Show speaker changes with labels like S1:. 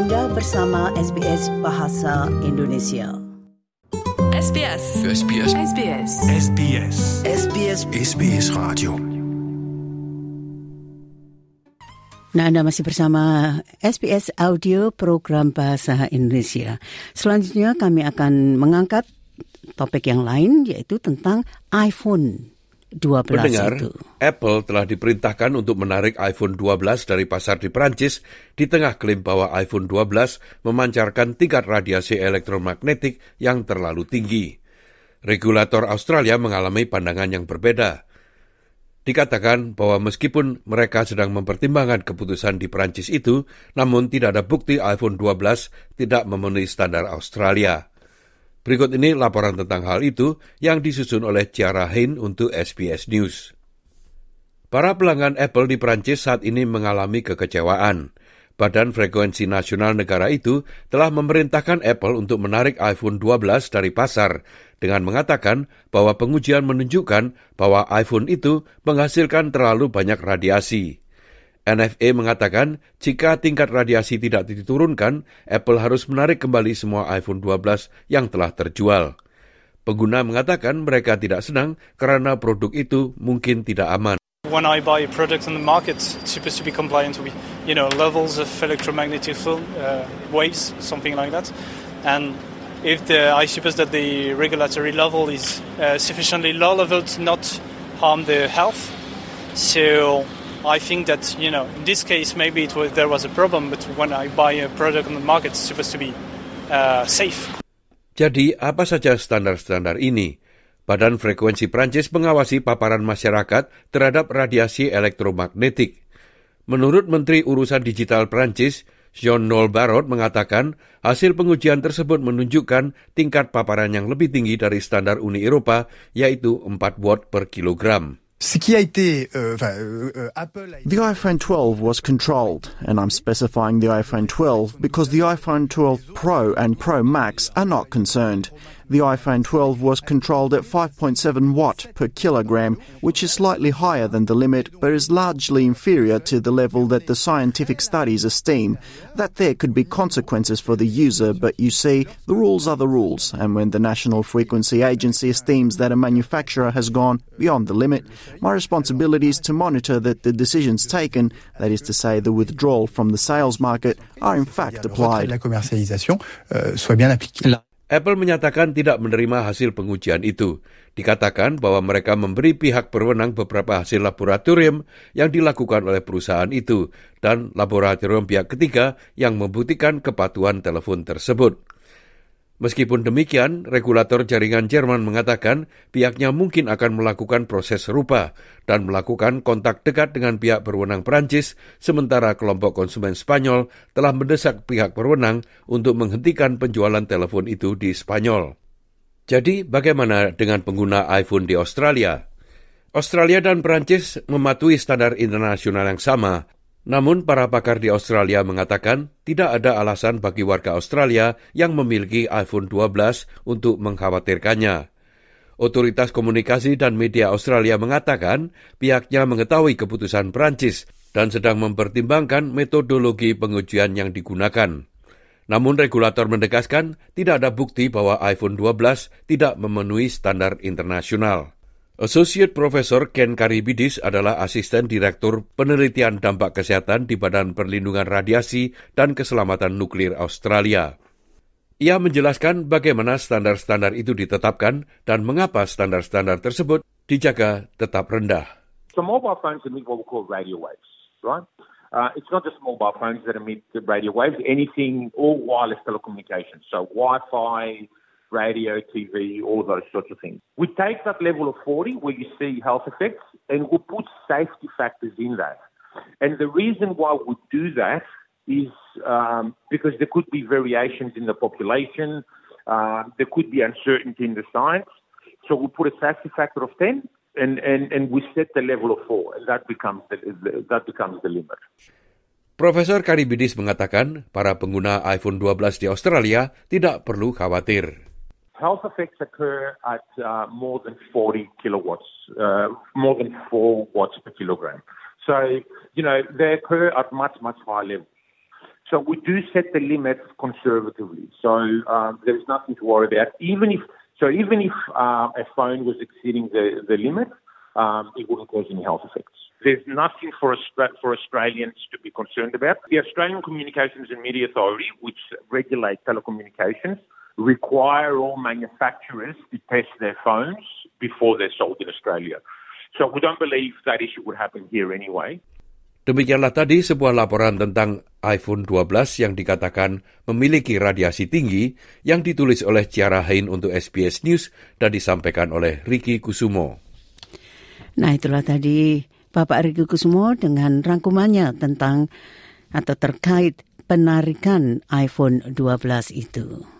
S1: Anda bersama SBS Bahasa Indonesia.
S2: SBS.
S3: SBS.
S2: SBS.
S3: SBS.
S1: SBS
S3: SBS Radio.
S1: Nah, Anda masih bersama SBS Audio Program Bahasa Indonesia. Selanjutnya kami akan mengangkat topik yang lain yaitu tentang iPhone 12
S4: Pendengar,
S1: itu.
S4: Apple telah diperintahkan untuk menarik iPhone 12 dari pasar di Prancis di tengah klaim bahwa iPhone 12 memancarkan tingkat radiasi elektromagnetik yang terlalu tinggi. Regulator Australia mengalami pandangan yang berbeda. Dikatakan bahwa meskipun mereka sedang mempertimbangkan keputusan di Prancis itu, namun tidak ada bukti iPhone 12 tidak memenuhi standar Australia. Berikut ini laporan tentang hal itu yang disusun oleh Ciara Hein untuk SBS News. Para pelanggan Apple di Prancis saat ini mengalami kekecewaan. Badan Frekuensi Nasional negara itu telah memerintahkan Apple untuk menarik iPhone 12 dari pasar dengan mengatakan bahwa pengujian menunjukkan bahwa iPhone itu menghasilkan terlalu banyak radiasi. NFA mengatakan jika tingkat radiasi tidak diturunkan, Apple harus menarik kembali semua iPhone 12 yang telah terjual. Pengguna mengatakan mereka tidak senang karena produk itu mungkin tidak aman.
S5: When I buy a product on the market, it's supposed to be compliant with, you know, levels of electromagnetic field, uh, waves, something like that. And if the, I suppose that the regulatory level is uh, sufficiently low level to not harm the health. So I think that, you know, in this case, maybe it was, there was a problem, but when I buy a product on the market, it's supposed to be uh, safe.
S4: Jadi, apa saja standar-standar ini? Badan Frekuensi Prancis mengawasi paparan masyarakat terhadap radiasi elektromagnetik. Menurut Menteri Urusan Digital Prancis, Jean-Noel Barrot mengatakan hasil pengujian tersebut menunjukkan tingkat paparan yang lebih tinggi dari standar Uni Eropa, yaitu 4 watt per kilogram.
S6: Ce qui a été, euh, euh, euh,
S7: The iPhone 12 was controlled, and I'm specifying the iPhone 12 because the iPhone 12 Pro and Pro Max are not concerned. The iPhone 12 was controlled at 5.7 watt per kilogram, which is slightly higher than the limit, but is largely inferior to the level that the scientific studies esteem. That there could be consequences for the user, but you see, the rules are the rules, and when the National Frequency Agency esteems that a manufacturer has gone beyond the limit, my responsibility is to monitor that the decisions taken, that is to say, the withdrawal from the sales market, are in fact
S6: le retrait de
S7: applied.
S4: Apple menyatakan tidak menerima hasil pengujian itu. Dikatakan bahwa mereka memberi pihak berwenang beberapa hasil laboratorium yang dilakukan oleh perusahaan itu dan laboratorium pihak ketiga yang membuktikan kepatuhan telepon tersebut. Meskipun demikian, regulator jaringan Jerman mengatakan pihaknya mungkin akan melakukan proses serupa dan melakukan kontak dekat dengan pihak berwenang Prancis, sementara kelompok konsumen Spanyol telah mendesak pihak berwenang untuk menghentikan penjualan telepon itu di Spanyol. Jadi, bagaimana dengan pengguna iPhone di Australia? Australia dan Prancis mematuhi standar internasional yang sama, namun para pakar di Australia mengatakan tidak ada alasan bagi warga Australia yang memiliki iPhone 12 untuk mengkhawatirkannya. Otoritas Komunikasi dan Media Australia mengatakan pihaknya mengetahui keputusan Prancis dan sedang mempertimbangkan metodologi pengujian yang digunakan. Namun regulator menegaskan tidak ada bukti bahwa iPhone 12 tidak memenuhi standar internasional. Associate Professor Ken Karibidis adalah asisten direktur penelitian dampak kesehatan di Badan Perlindungan Radiasi dan Keselamatan Nuklir Australia. Ia menjelaskan bagaimana standar-standar itu ditetapkan dan mengapa standar-standar tersebut dijaga tetap rendah.
S8: So mobile phones emit what we call radio waves, right? Uh, it's not just mobile phones that emit the radio waves, anything, all wireless telecommunications. So Wi-Fi, radio, TV, all those sorts of things. We take that level of 40 where you see health effects and we put safety factors in that. And the reason why we do that is um, because there could be variations in the population, uh, there could be uncertainty in the science. So we put a safety factor of 10 and, and, and we set the level of 4 and that becomes the, the, that becomes the limit.
S4: Profesor Karibidis mengatakan para pengguna iPhone 12 di Australia tidak perlu khawatir.
S8: Health effects occur at uh, more than 40 kilowatts, uh, more than 4 watts per kilogram. So, you know, they occur at much, much higher levels. So we do set the limits conservatively. So um, there's nothing to worry about. Even if so, even if uh, a phone was exceeding the the limit, um, it wouldn't cause any health effects. There's nothing for for Australians to be concerned about. The Australian Communications and Media Authority, which regulates telecommunications, require all manufacturers to test their phones before they're sold in Australia. So we don't believe that issue would happen here anyway.
S4: Demikianlah tadi sebuah laporan tentang iPhone 12 yang dikatakan memiliki radiasi tinggi yang ditulis oleh Ciara Hain untuk SBS News dan disampaikan oleh Ricky Kusumo.
S1: Nah itulah tadi Bapak Ricky Kusumo dengan rangkumannya tentang atau terkait penarikan iPhone 12 itu.